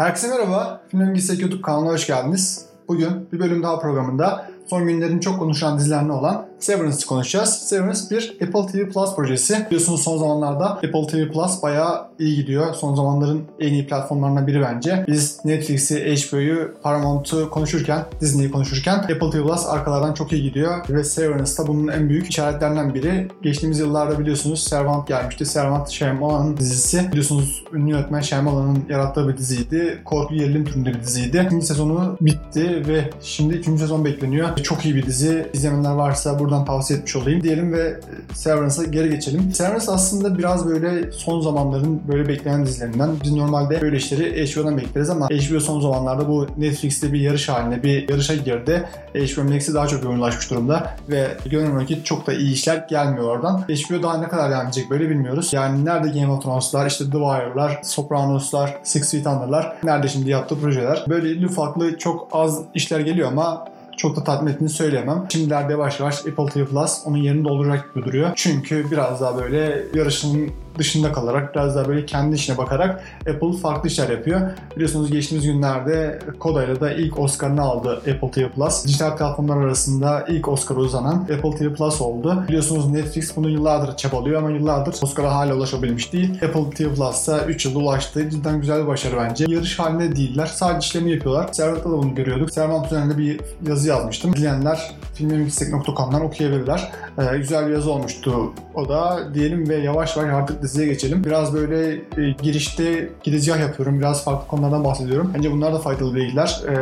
Herkese merhaba. Film Bilgisayar YouTube kanalına hoş geldiniz. Bugün bir bölüm daha programında son günlerin çok konuşulan dizilerine olan Severance'ı konuşacağız. Severance bir Apple TV Plus projesi. Biliyorsunuz son zamanlarda Apple TV Plus bayağı iyi gidiyor. Son zamanların en iyi platformlarından biri bence. Biz Netflix'i, HBO'yu, Paramount'u konuşurken, Disney'i konuşurken Apple TV Plus arkalardan çok iyi gidiyor. Ve Severance da bunun en büyük işaretlerinden biri. Geçtiğimiz yıllarda biliyorsunuz Servant gelmişti. Servant Shyamalan'ın dizisi. Biliyorsunuz ünlü yönetmen Shyamalan'ın yarattığı bir diziydi. Korku gerilim türünde bir diziydi. İkinci sezonu bitti ve şimdi üçüncü sezon bekleniyor. Çok iyi bir dizi. İzleyenler varsa buradan tavsiye etmiş olayım diyelim ve Severance'a geri geçelim. Severance aslında biraz böyle son zamanların böyle beklenen dizilerinden. Biz normalde böyle işleri HBO'dan bekleriz ama HBO son zamanlarda bu Netflix'te bir yarış haline bir yarışa girdi. HBO Max'e daha çok yoğunlaşmış durumda ve görünüyor ki çok da iyi işler gelmiyor oradan. HBO daha ne kadar devam edecek böyle bilmiyoruz. Yani nerede Game of Thrones'lar, işte The Wire'lar, Sopranos'lar, Six Feet Under'lar, nerede şimdi yaptığı projeler. Böyle farklı çok az işler geliyor ama çok da tatmin ettiğini söyleyemem. Şimdilerde yavaş yavaş Apple TV Plus onun yerini dolduracak gibi duruyor. Çünkü biraz daha böyle yarışın dışında kalarak biraz daha böyle kendi işine bakarak Apple farklı işler yapıyor. Biliyorsunuz geçtiğimiz günlerde Koda'yla da ilk Oscar'ını aldı Apple TV Plus. Dijital platformlar arasında ilk Oscar uzanan Apple TV Plus oldu. Biliyorsunuz Netflix bunu yıllardır çabalıyor ama yıllardır Oscar'a hala ulaşabilmiş değil. Apple TV Plus'a 3 yılda ulaştı. Cidden güzel bir başarı bence. Yarış halinde değiller. Sadece işlerini yapıyorlar. Servant'ta da bunu görüyorduk. Servant üzerinde bir yazı yazmıştım. Dileyenler filmemixtek.com'dan okuyabilirler. Ee, güzel bir yazı olmuştu o da diyelim ve yavaş yavaş artık diziye geçelim. Biraz böyle e, girişte girizgah yapıyorum. Biraz farklı konulardan bahsediyorum. Bence bunlar da faydalı bilgiler. E,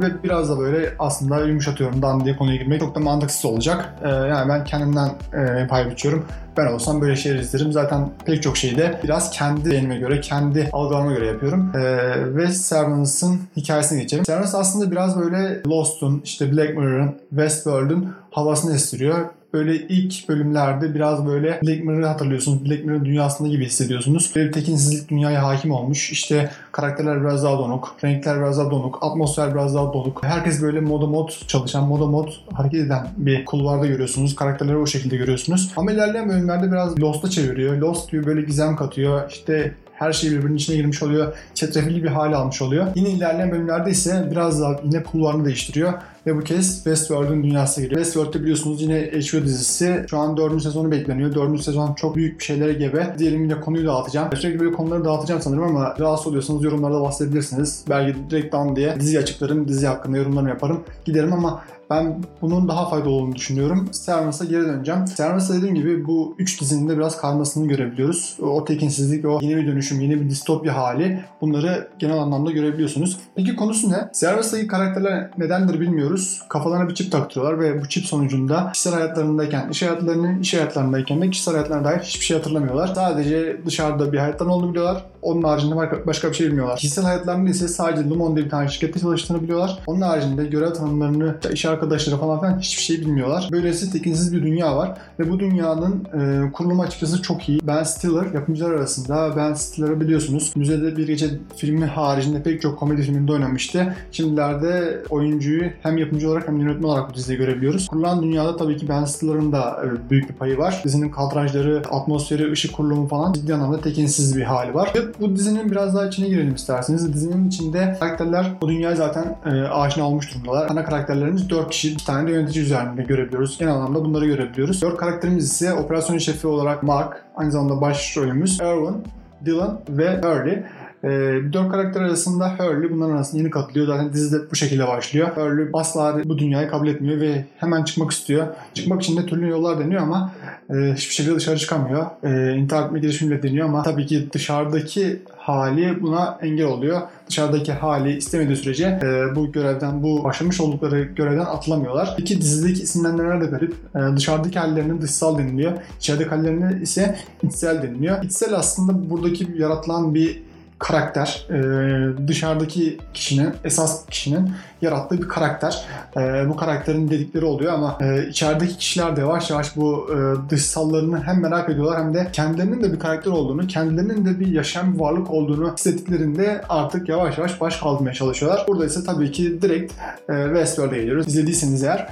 ve biraz da böyle aslında yumuşatıyorum. Dan diye konuya girmek çok da mantıksız olacak. E, yani ben kendimden e, pay biçiyorum. Ben olsam böyle şeyler izlerim. Zaten pek çok şeyi de biraz kendi beynime göre, kendi algılarıma göre yapıyorum. Ee, ve Severance'ın hikayesine geçelim. Severance aslında biraz böyle Lost'un, işte Black Mirror'ın, Westworld'un havasını estiriyor böyle ilk bölümlerde biraz böyle Black Mirror'ı hatırlıyorsunuz. Black Mirror dünyasında gibi hissediyorsunuz. Böyle bir tekinsizlik dünyaya hakim olmuş. İşte karakterler biraz daha donuk, renkler biraz daha donuk, atmosfer biraz daha donuk. Herkes böyle moda mod çalışan, moda mod hareket eden bir kulvarda görüyorsunuz. Karakterleri o şekilde görüyorsunuz. Ama ilerleyen bölümlerde biraz Lost'a çeviriyor. Lost gibi böyle gizem katıyor. İşte her şey birbirinin içine girmiş oluyor. Çetrefilli bir hale almış oluyor. Yine ilerleyen bölümlerde ise biraz daha yine kulvarını değiştiriyor. Ve bu kez Westworld'un dünyasına giriyor. Westworld'da biliyorsunuz yine HBO dizisi. Şu an 4. sezonu bekleniyor. 4. sezon çok büyük bir şeylere gebe. Diyelim yine konuyu dağıtacağım. Sürekli böyle konuları dağıtacağım sanırım ama rahatsız oluyorsanız yorumlarda bahsedebilirsiniz. Belki direkt down diye dizi açıklarım, dizi hakkında yorumlarımı yaparım. Giderim ama ben bunun daha faydalı olduğunu düşünüyorum. Severance'a geri döneceğim. Severance'da dediğim gibi bu üç dizinin de biraz karmasını görebiliyoruz. O tekinsizlik, o yeni bir dönüşüm, yeni bir distopya hali bunları genel anlamda görebiliyorsunuz. Peki konusu ne? Severance'daki karakterler nedendir bilmiyoruz. Kafalarına bir çip taktırıyorlar ve bu çip sonucunda kişisel hayatlarındayken, iş hayatlarını, iş hayatlarındayken de kişisel hayatlarına dair hiçbir şey hatırlamıyorlar. Sadece dışarıda bir hayattan olduğunu biliyorlar. Onun haricinde başka bir şey bilmiyorlar. Kişisel hayatlarında ise sadece Lumon diye bir tane şirkette çalıştığını biliyorlar. Onun haricinde görev tanımlarını, iş arkadaşları falan filan hiçbir şey bilmiyorlar. Böylesi tekinsiz bir dünya var ve bu dünyanın e, kurulumu açıkçası çok iyi. Ben Stiller yapımcılar arasında Ben Stiller'ı biliyorsunuz. Müzede bir gece filmi haricinde pek çok komedi filminde oynamıştı. Şimdilerde oyuncuyu hem yapımcı olarak hem yönetmen olarak bu dizide görebiliyoruz. Kurulan dünyada tabii ki Ben Stiller'ın da e, büyük bir payı var. Dizinin kadrajları, atmosferi, ışık kurulumu falan ciddi anlamda tekinsiz bir hali var. Ve bu dizinin biraz daha içine girelim isterseniz. Dizinin içinde karakterler bu dünyayı zaten e, aşina olmuş durumdalar. Ana karakterlerimiz 4 kişi, bir tane de yönetici üzerinde görebiliyoruz. Genel anlamda bunları görebiliyoruz. 4 karakterimiz ise operasyon şefi olarak Mark, aynı zamanda başrolümüz Erwin, Dylan ve Hurley. E, dört karakter arasında Hurley bunların arasında yeni katılıyor. Zaten dizide bu şekilde başlıyor. Hurley asla bu dünyayı kabul etmiyor ve hemen çıkmak istiyor. Çıkmak için de türlü yollar deniyor ama e, hiçbir şekilde dışarı çıkamıyor. E, intihar etme girişimiyle deniyor ama tabii ki dışarıdaki hali buna engel oluyor. Dışarıdaki hali istemediği sürece e, bu görevden, bu başlamış oldukları görevden atılamıyorlar. İki dizideki isimlenmeler de garip. E, dışarıdaki hallerinin dışsal deniliyor. İçerideki hallerine ise içsel deniliyor. İçsel aslında buradaki yaratılan bir karakter. E, dışarıdaki kişinin, esas kişinin yarattığı bir karakter. E, bu karakterin dedikleri oluyor ama e, içerideki kişiler de yavaş yavaş bu e, dışsallarını hem merak ediyorlar hem de kendilerinin de bir karakter olduğunu, kendilerinin de bir yaşam bir varlık olduğunu hissettiklerinde artık yavaş yavaş baş kaldırmaya çalışıyorlar. Burada ise tabii ki direkt e, Westworld'e geliyoruz. İzlediyseniz eğer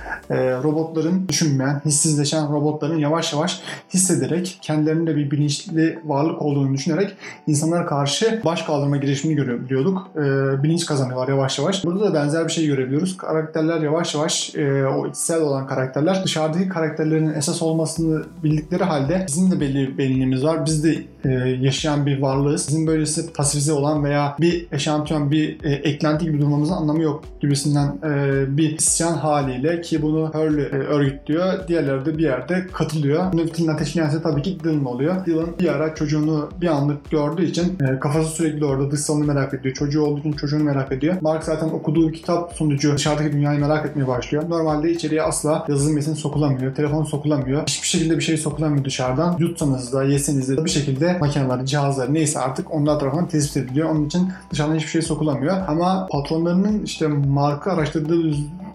robotların düşünmeyen, hissizleşen robotların yavaş yavaş hissederek kendilerinin de bir bilinçli varlık olduğunu düşünerek insanlara karşı baş baş kaldırma girişimini görebiliyorduk. E, bilinç kazanıyorlar yavaş yavaş. Burada da benzer bir şey görebiliyoruz. Karakterler yavaş yavaş e, o içsel olan karakterler dışarıdaki karakterlerin esas olmasını bildikleri halde bizim de belli benliğimiz var. Biz de e, yaşayan bir varlığız. Bizim böylesi pasifize olan veya bir eşantiyon, bir e, eklenti gibi durmamızın anlamı yok gibisinden e, bir isyan haliyle ki bunu Hurley e, örgütlüyor. Diğerleri de bir yerde katılıyor. Bunu fitilin ateşleyen tabii ki Dylan oluyor. Dylan bir ara çocuğunu bir anlık gördüğü için e, kafası sürekli orada dışsalını merak ediyor. Çocuğu olduğu için çocuğunu merak ediyor. Mark zaten okuduğu kitap sonucu dışarıdaki dünyayı merak etmeye başlıyor. Normalde içeriye asla yazılı metin sokulamıyor. Telefon sokulamıyor. Hiçbir şekilde bir şey sokulamıyor dışarıdan. Yutsanız da yeseniz de bir şekilde makineler, cihazlar neyse artık onlar tarafından tespit ediliyor. Onun için dışarıdan hiçbir şey sokulamıyor. Ama patronlarının işte Mark'ı araştırdığı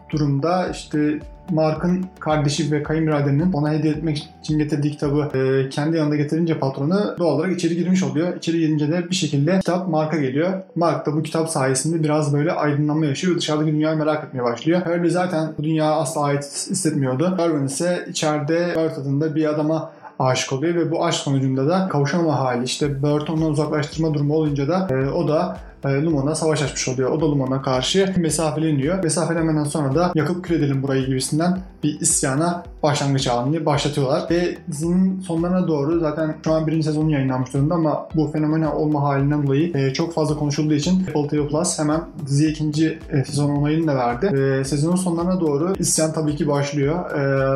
durumda işte Mark'ın kardeşi ve kayınbiraderinin ona hediye etmek için getirdiği kitabı e, kendi yanında getirince patronu doğal olarak içeri girmiş oluyor. İçeri girince de bir şekilde kitap Mark'a geliyor. Mark da bu kitap sayesinde biraz böyle aydınlanma yaşıyor ve dışarıdaki dünyayı merak etmeye başlıyor. Hurley zaten bu dünyaya asla ait hissetmiyordu. Erwin ise içeride Bert adında bir adama aşık oluyor ve bu aşk sonucunda da kavuşamama hali işte Bert ondan uzaklaştırma durumu olunca da e, o da e, Lumon'a savaş açmış oluyor. O da Lumon'a karşı mesafeleniyor. Mesafelenmeden sonra da yakıp kül edelim burayı gibisinden bir isyana başlangıç halini başlatıyorlar. Ve dizinin sonlarına doğru zaten şu an birinci sezonu yayınlanmış durumda ama bu fenomenal olma halinden dolayı e, çok fazla konuşulduğu için Apple TV Plus hemen diziye ikinci e, sezon onayını da verdi. Sezonun sonlarına doğru isyan tabii ki başlıyor.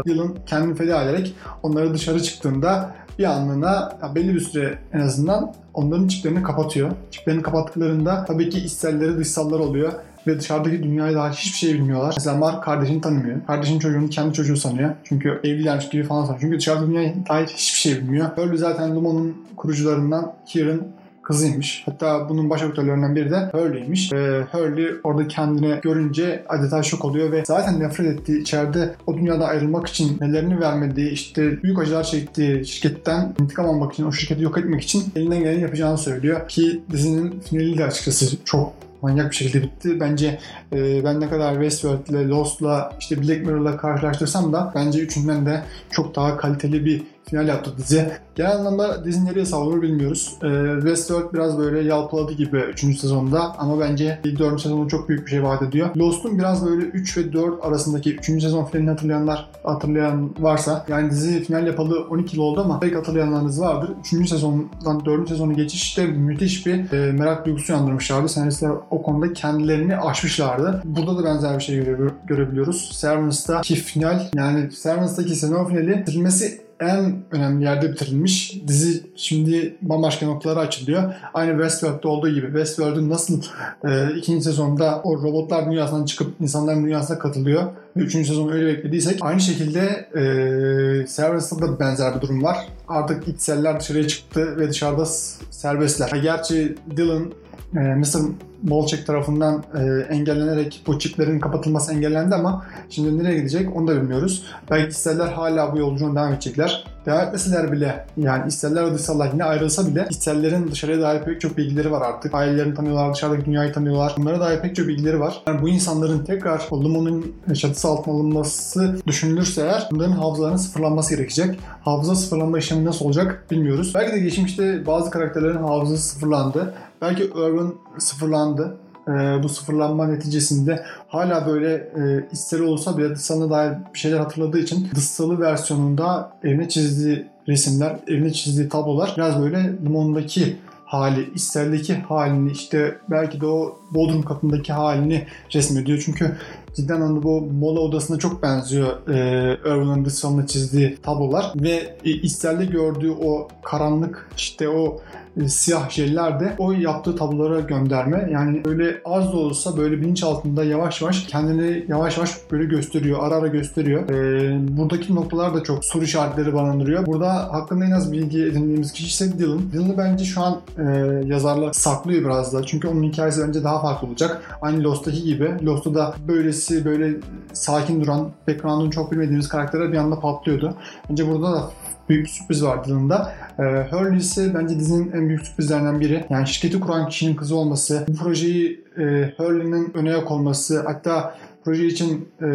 Dylan kendini feda ederek onları dışarı çıktığında bir anlığına belli bir süre en azından onların çiplerini kapatıyor. Çiplerini kapattıklarında tabii ki içselleri dışsallar oluyor ve dışarıdaki dünyaya dair hiçbir şey bilmiyorlar. Mesela Mark kardeşini tanımıyor. Kardeşin çocuğunu kendi çocuğu sanıyor. Çünkü evlilermiş gibi falan sanıyor. Çünkü dışarıda dünyaya dair hiçbir şey bilmiyor. Böyle zaten Lumon'un kurucularından Kieran kızıymış. Hatta bunun baş aktörlerinden biri de Hurley'miş. Ve Hurley orada kendini görünce adeta şok oluyor ve zaten nefret ettiği içeride o dünyada ayrılmak için nelerini vermediği işte büyük acılar çektiği şirketten intikam almak için o şirketi yok etmek için elinden geleni yapacağını söylüyor. Ki dizinin finali de açıkçası çok manyak bir şekilde bitti. Bence e, ben ne kadar Westworld ile Lost'la işte Black Mirror'la karşılaştırsam da bence üçünden de çok daha kaliteli bir final yaptı dizi. Genel anlamda dizi nereye savrulur bilmiyoruz. Ee, Westworld biraz böyle yalpaladı gibi 3. sezonda ama bence 4. sezonu çok büyük bir şey vaat ediyor. Lost'un biraz böyle 3 ve 4 arasındaki 3. sezon finalini hatırlayanlar hatırlayan varsa yani dizi final yapalı 12 yıl oldu ama pek hatırlayanlarınız vardır. 3. sezondan 4. sezonu geçişte müthiş bir e, merak duygusu yandırmışlardı. Senaristler o konuda kendilerini aşmışlardı. Burada da benzer bir şey göre, görebiliyoruz. Servants'ta final yani Servants'taki sezon finali bitirilmesi en önemli yerde bitirilmiş. Dizi şimdi bambaşka noktalara açılıyor. Aynı Westworld'da olduğu gibi Westworld'un nasıl e, ikinci sezonda o robotlar dünyasından çıkıp insanların dünyasına katılıyor ve üçüncü sezonu öyle beklediysek aynı şekilde e, Severance'da da benzer bir durum var. Artık içseller dışarıya çıktı ve dışarıda serbestler. Gerçi Dylan e, Mr. Bolçek tarafından e, engellenerek bu çiplerin kapatılması engellendi ama şimdi nereye gidecek onu da bilmiyoruz. Belki isterler hala bu yolculuğuna devam edecekler. Devam etmeseler bile yani isterler ve dışsallar yine ayrılsa bile isterlerin dışarıya dair pek çok bilgileri var artık. Ailelerini tanıyorlar, dışarıdaki dünyayı tanıyorlar. Bunlara dair pek çok bilgileri var. Yani bu insanların tekrar Lumon'un çatısı altına alınması düşünülürse eğer bunların hafızalarının sıfırlanması gerekecek. Hafıza sıfırlanma işlemi nasıl olacak bilmiyoruz. Belki de geçmişte bazı karakterlerin hafızası sıfırlandı. Belki Irwin sıfırlandı. E, bu sıfırlanma neticesinde hala böyle e, ister olsa bile dışsalına dair bir şeyler hatırladığı için dışsalı versiyonunda evine çizdiği resimler, evine çizdiği tablolar biraz böyle limondaki hali, isteldeki halini işte belki de o bodrum katındaki halini resmediyor. Çünkü cidden onu bu mola odasına çok benziyor e, Irwin'in dışsalına çizdiği tablolar ve e, isterde gördüğü o karanlık işte o siyah jeller de o yaptığı tablolara gönderme. Yani böyle az da olsa böyle bilinç altında yavaş yavaş kendini yavaş yavaş böyle gösteriyor. Ara ara gösteriyor. E, buradaki noktalar da çok soru işaretleri barındırıyor. Burada hakkında en az bilgi edindiğimiz kişi ise Dylan. Dylan'ı bence şu an e, yazarlar saklıyor biraz da. Çünkü onun hikayesi bence daha farklı olacak. Aynı Lost'taki gibi. Lost'ta da böylesi böyle sakin duran, background'unu çok bilmediğimiz karakterler bir anda patlıyordu. Bence burada da büyük bir sürpriz var Dylan'da. E, Hurley ise bence dizinin en büyük sürprizlerinden biri. Yani şirketi kuran kişinin kızı olması, bu projeyi e, Hurley'nin öne yak olması, hatta proje için e,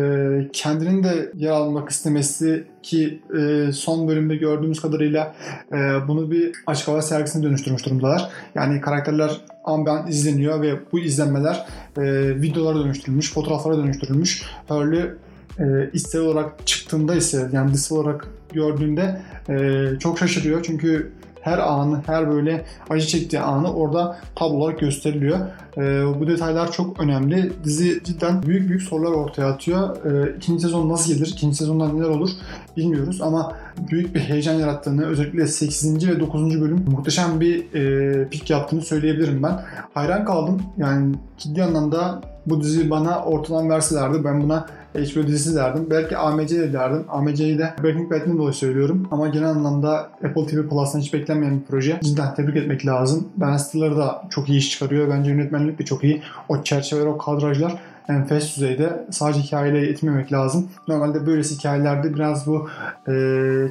kendinin de yer almak istemesi ki e, son bölümde gördüğümüz kadarıyla e, bunu bir açık hava sergisine dönüştürmüş durumdalar. Yani karakterler an ben izleniyor ve bu izlenmeler e, videolara dönüştürülmüş, fotoğraflara dönüştürülmüş. Öyle e, ister olarak çıktığında ise yani dışsal olarak gördüğünde e, çok şaşırıyor. Çünkü her anı, her böyle acı çektiği anı orada tablo olarak gösteriliyor. E, bu detaylar çok önemli. Dizi cidden büyük büyük sorular ortaya atıyor. E, ikinci sezon nasıl gelir, ikinci sezonda neler olur bilmiyoruz ama büyük bir heyecan yarattığını, özellikle 8. ve 9. bölüm muhteşem bir e, pik yaptığını söyleyebilirim ben. Hayran kaldım. Yani ciddi anlamda bu dizi bana ortadan verselerdi ben buna HBO dizisi derdim. Belki AMC de derdim. AMC'yi de Breaking Bad'den dolayı söylüyorum. Ama genel anlamda Apple TV Plus'tan hiç beklenmeyen bir proje. Cidden tebrik etmek lazım. Ben Stiller'ı da çok iyi iş çıkarıyor. Bence yönetmenlik de çok iyi. O çerçeveler, o kadrajlar enfes düzeyde. Sadece hikayeyle etmemek lazım. Normalde böylesi hikayelerde biraz bu e,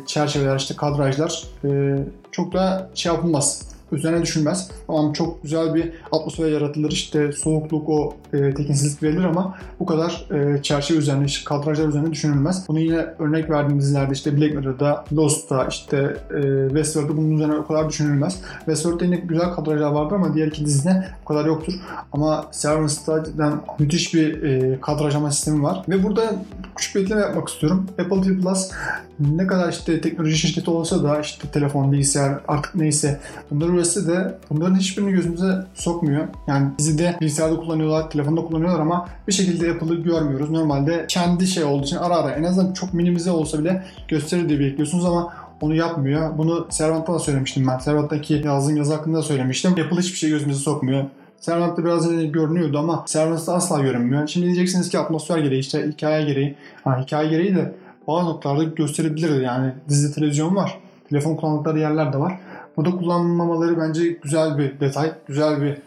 çerçeveler, işte kadrajlar e, çok da şey yapılmaz üzerine düşünmez. Tamam çok güzel bir atmosfer yaratılır işte soğukluk o e, tekinsizlik verilir ama bu kadar e, çerçeve üzerine, işte kadrajlar üzerine düşünülmez. Bunu yine örnek verdiğim dizilerde işte Black Mirror'da, Lost'ta, işte e, Westworld'da bunun üzerine o kadar düşünülmez. Westworld'da yine güzel kadrajlar vardır ama diğer iki dizide bu kadar yoktur. Ama Severance'da cidden müthiş bir e, kadrajlama sistemi var. Ve burada küçük bir ekleme yapmak istiyorum. Apple TV Plus ne kadar işte teknoloji şirketi olsa da işte telefon, bilgisayar artık neyse bunları üretse de bunların hiçbirini gözümüze sokmuyor. Yani dizide bilgisayarda kullanıyorlar, telefonda kullanıyorlar ama bir şekilde Apple'ı görmüyoruz. Normalde kendi şey olduğu için ara ara en azından çok minimize olsa bile gösterir diye bekliyorsunuz ama onu yapmıyor. Bunu Servant'ta da söylemiştim ben. Servant'taki yazdığım yazı hakkında da söylemiştim. Apple hiçbir şey gözümüze sokmuyor. Servant'ta biraz önce görünüyordu ama Servant'ta asla görünmüyor. Şimdi diyeceksiniz ki atmosfer gereği, işte hikaye gereği. Ha, hikaye gereği de bazı noktalarda gösterebilir yani. Dizide televizyon var. Telefon kullandıkları yerler de var. Burada kullanmamaları bence güzel bir detay, güzel bir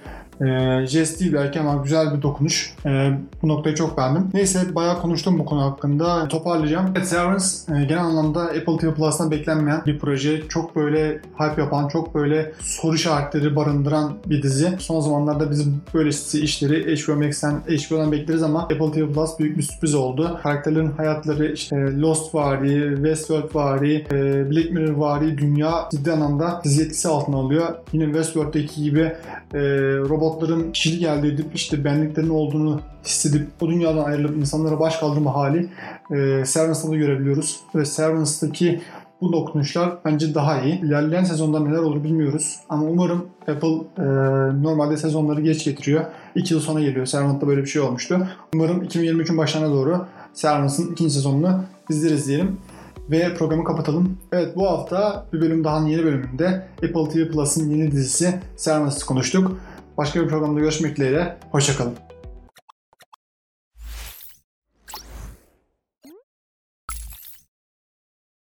e, jest belki ama güzel bir dokunuş. E, bu noktayı çok beğendim. Neyse bayağı konuştum bu konu hakkında. Toparlayacağım. Evet, Severance e, genel anlamda Apple TV Plus'tan beklenmeyen bir proje. Çok böyle hype yapan, çok böyle soru işaretleri barındıran bir dizi. Son zamanlarda bizim böylesi işleri HBO Max'ten, HBO'dan bekleriz ama Apple TV Plus büyük bir sürpriz oldu. Karakterlerin hayatları işte Lost vari, Westworld vari, e, Black Mirror vari dünya ciddi anlamda dizi etkisi altına alıyor. Yine Westworld'daki gibi e, robot robotların kişilik elde edip işte benliklerinin olduğunu hissedip o dünyadan ayrılıp insanlara baş kaldırma hali e, Servance'da da görebiliyoruz. Ve Servance'daki bu dokunuşlar bence daha iyi. İlerleyen sezonda neler olur bilmiyoruz. Ama umarım Apple e, normalde sezonları geç getiriyor. 2 yıl sonra geliyor. Servant'ta böyle bir şey olmuştu. Umarım 2023'ün başlarına doğru Servant'ın ikinci sezonunu izleriz diyelim ve programı kapatalım. Evet bu hafta bir bölüm daha yeni bölümünde Apple TV Plus'ın yeni dizisi Servant'ı konuştuk. Başka bir programda görüşmek dileğiyle. Hoşçakalın.